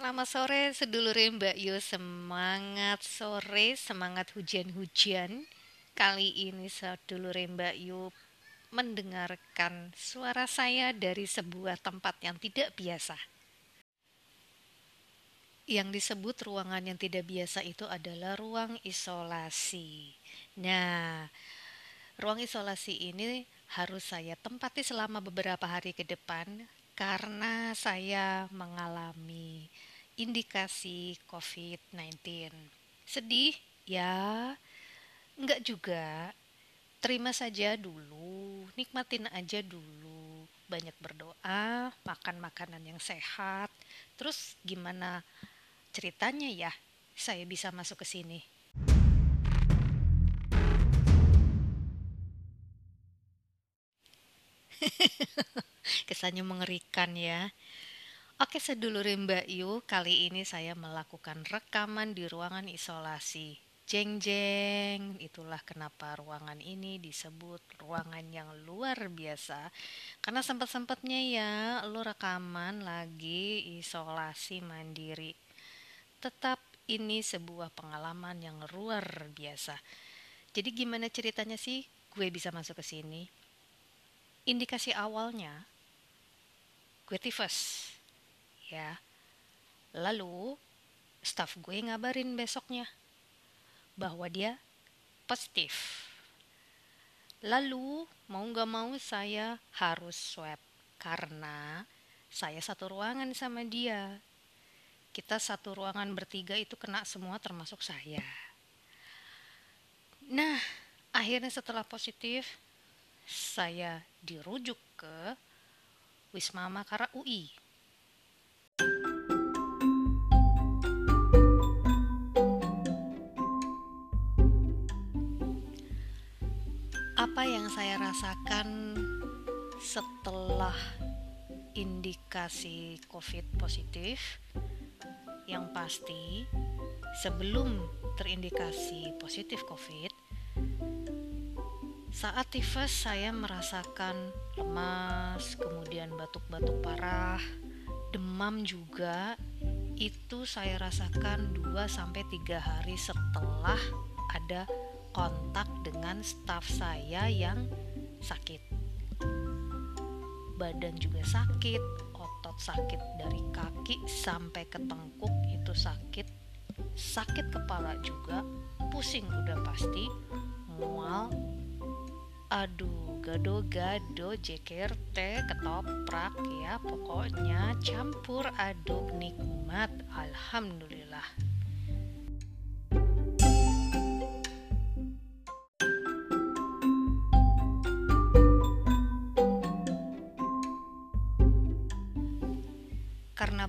Selamat sore sedulur Mbak Yu. Semangat sore, semangat hujan-hujan. Kali ini sedulur Mbak Yu mendengarkan suara saya dari sebuah tempat yang tidak biasa. Yang disebut ruangan yang tidak biasa itu adalah ruang isolasi. Nah, ruang isolasi ini harus saya tempati selama beberapa hari ke depan karena saya mengalami indikasi COVID-19. Sedih? Ya, enggak juga. Terima saja dulu, nikmatin aja dulu. Banyak berdoa, makan makanan yang sehat. Terus gimana ceritanya ya saya bisa masuk ke sini? Kesannya mengerikan ya. Oke sedulur Mbak Yu, kali ini saya melakukan rekaman di ruangan isolasi. Jeng jeng, itulah kenapa ruangan ini disebut ruangan yang luar biasa. Karena sempat-sempatnya ya, lo rekaman lagi isolasi mandiri. Tetap ini sebuah pengalaman yang luar biasa. Jadi gimana ceritanya sih gue bisa masuk ke sini? Indikasi awalnya gue tifus ya. Lalu staff gue ngabarin besoknya bahwa dia positif. Lalu mau gak mau saya harus swab karena saya satu ruangan sama dia. Kita satu ruangan bertiga itu kena semua termasuk saya. Nah akhirnya setelah positif saya dirujuk ke Wisma Makara UI. Apa yang saya rasakan setelah indikasi COVID positif? Yang pasti, sebelum terindikasi positif COVID, saat tifus saya merasakan lemas, kemudian batuk-batuk parah, demam juga. Itu saya rasakan 2 sampai 3 hari setelah ada kontak dengan staf saya yang sakit. Badan juga sakit, otot sakit dari kaki sampai ke tengkuk itu sakit. Sakit kepala juga, pusing udah pasti, mual, aduh gado-gado teh ketoprak ya pokoknya campur aduk nikmat alhamdulillah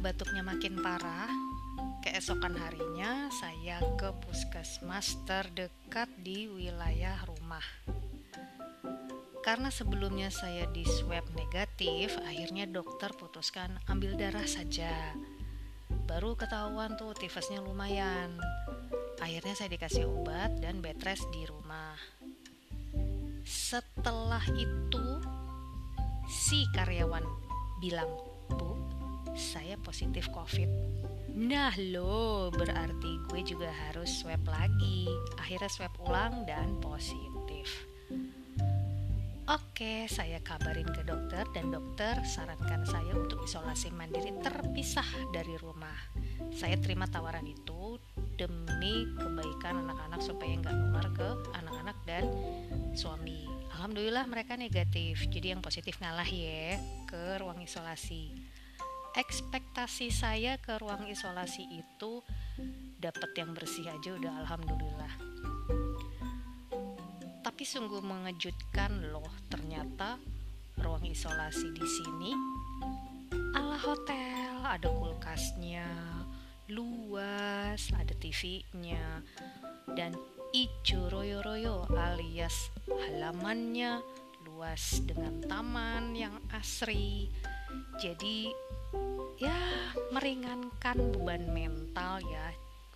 batuknya makin parah keesokan harinya saya ke puskesmas terdekat di wilayah rumah karena sebelumnya saya di swab negatif, akhirnya dokter putuskan ambil darah saja. Baru ketahuan tuh tifusnya lumayan. Akhirnya saya dikasih obat dan bed rest di rumah. Setelah itu si karyawan bilang, "Bu, saya positif COVID." Nah lo berarti gue juga harus swab lagi. Akhirnya swab ulang dan positif. Oke, saya kabarin ke dokter dan dokter sarankan saya untuk isolasi mandiri terpisah dari rumah. Saya terima tawaran itu demi kebaikan anak-anak supaya nggak nular ke anak-anak dan suami. Alhamdulillah mereka negatif, jadi yang positif ngalah ya ke ruang isolasi. Ekspektasi saya ke ruang isolasi itu dapat yang bersih aja udah alhamdulillah. Tapi sungguh mengejutkan loh ternyata ruang isolasi di sini ala hotel. Ada kulkasnya luas ada TV-nya dan ijo royo-royo alias halamannya luas dengan taman yang asri. Jadi ya meringankan beban mental ya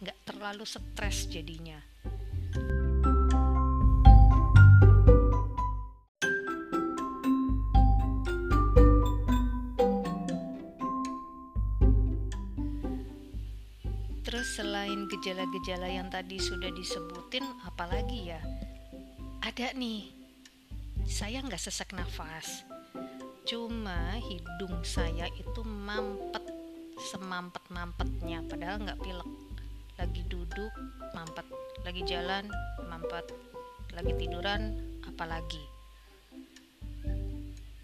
nggak terlalu stres jadinya Terus selain gejala-gejala yang tadi sudah disebutin, apalagi ya? Ada nih, saya nggak sesak nafas. Cuma hidung saya itu mampet semampet-mampetnya, padahal nggak pilek. Lagi duduk, mampet. Lagi jalan, mampet. Lagi tiduran, apalagi.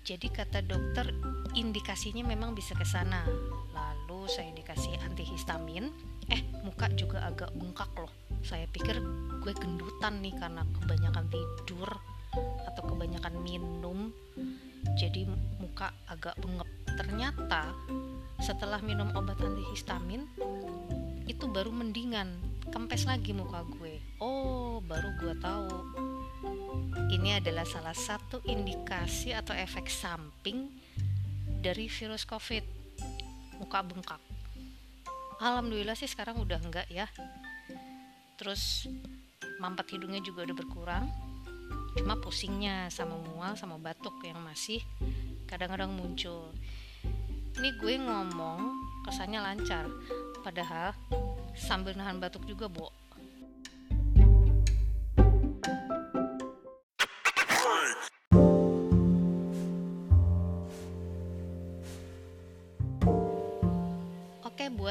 Jadi kata dokter, indikasinya memang bisa ke sana. Lalu saya dikasih antihistamin, eh muka juga agak bengkak loh saya pikir gue gendutan nih karena kebanyakan tidur atau kebanyakan minum jadi muka agak bengep ternyata setelah minum obat antihistamin itu baru mendingan kempes lagi muka gue. Oh baru gue tahu. Ini adalah salah satu indikasi atau efek samping dari virus covid. Muka bengkak. Alhamdulillah sih sekarang udah enggak ya. Terus mampet hidungnya juga udah berkurang cuma pusingnya sama mual sama batuk yang masih kadang-kadang muncul ini gue ngomong kesannya lancar padahal sambil nahan batuk juga bo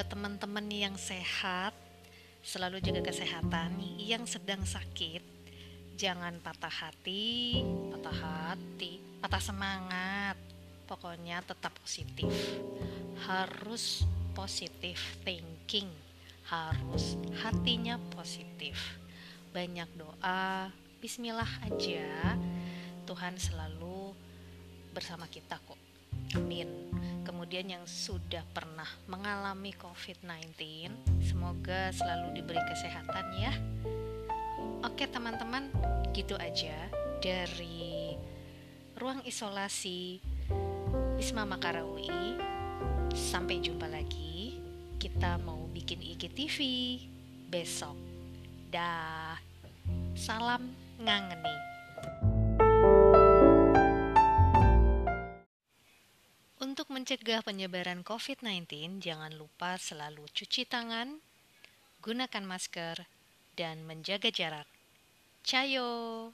buat teman-teman yang sehat, selalu jaga kesehatan. Yang sedang sakit, jangan patah hati, patah hati, patah semangat. Pokoknya tetap positif. Harus positif thinking, harus hatinya positif. Banyak doa, bismillah aja. Tuhan selalu bersama kita kok. Amin kemudian yang sudah pernah mengalami COVID-19, semoga selalu diberi kesehatan ya. Oke teman-teman, gitu aja dari ruang isolasi Wisma Makara UI. Sampai jumpa lagi. Kita mau bikin IGTV besok. Dah. Salam ngangeni. Untuk mencegah penyebaran COVID-19, jangan lupa selalu cuci tangan, gunakan masker, dan menjaga jarak. Cayo!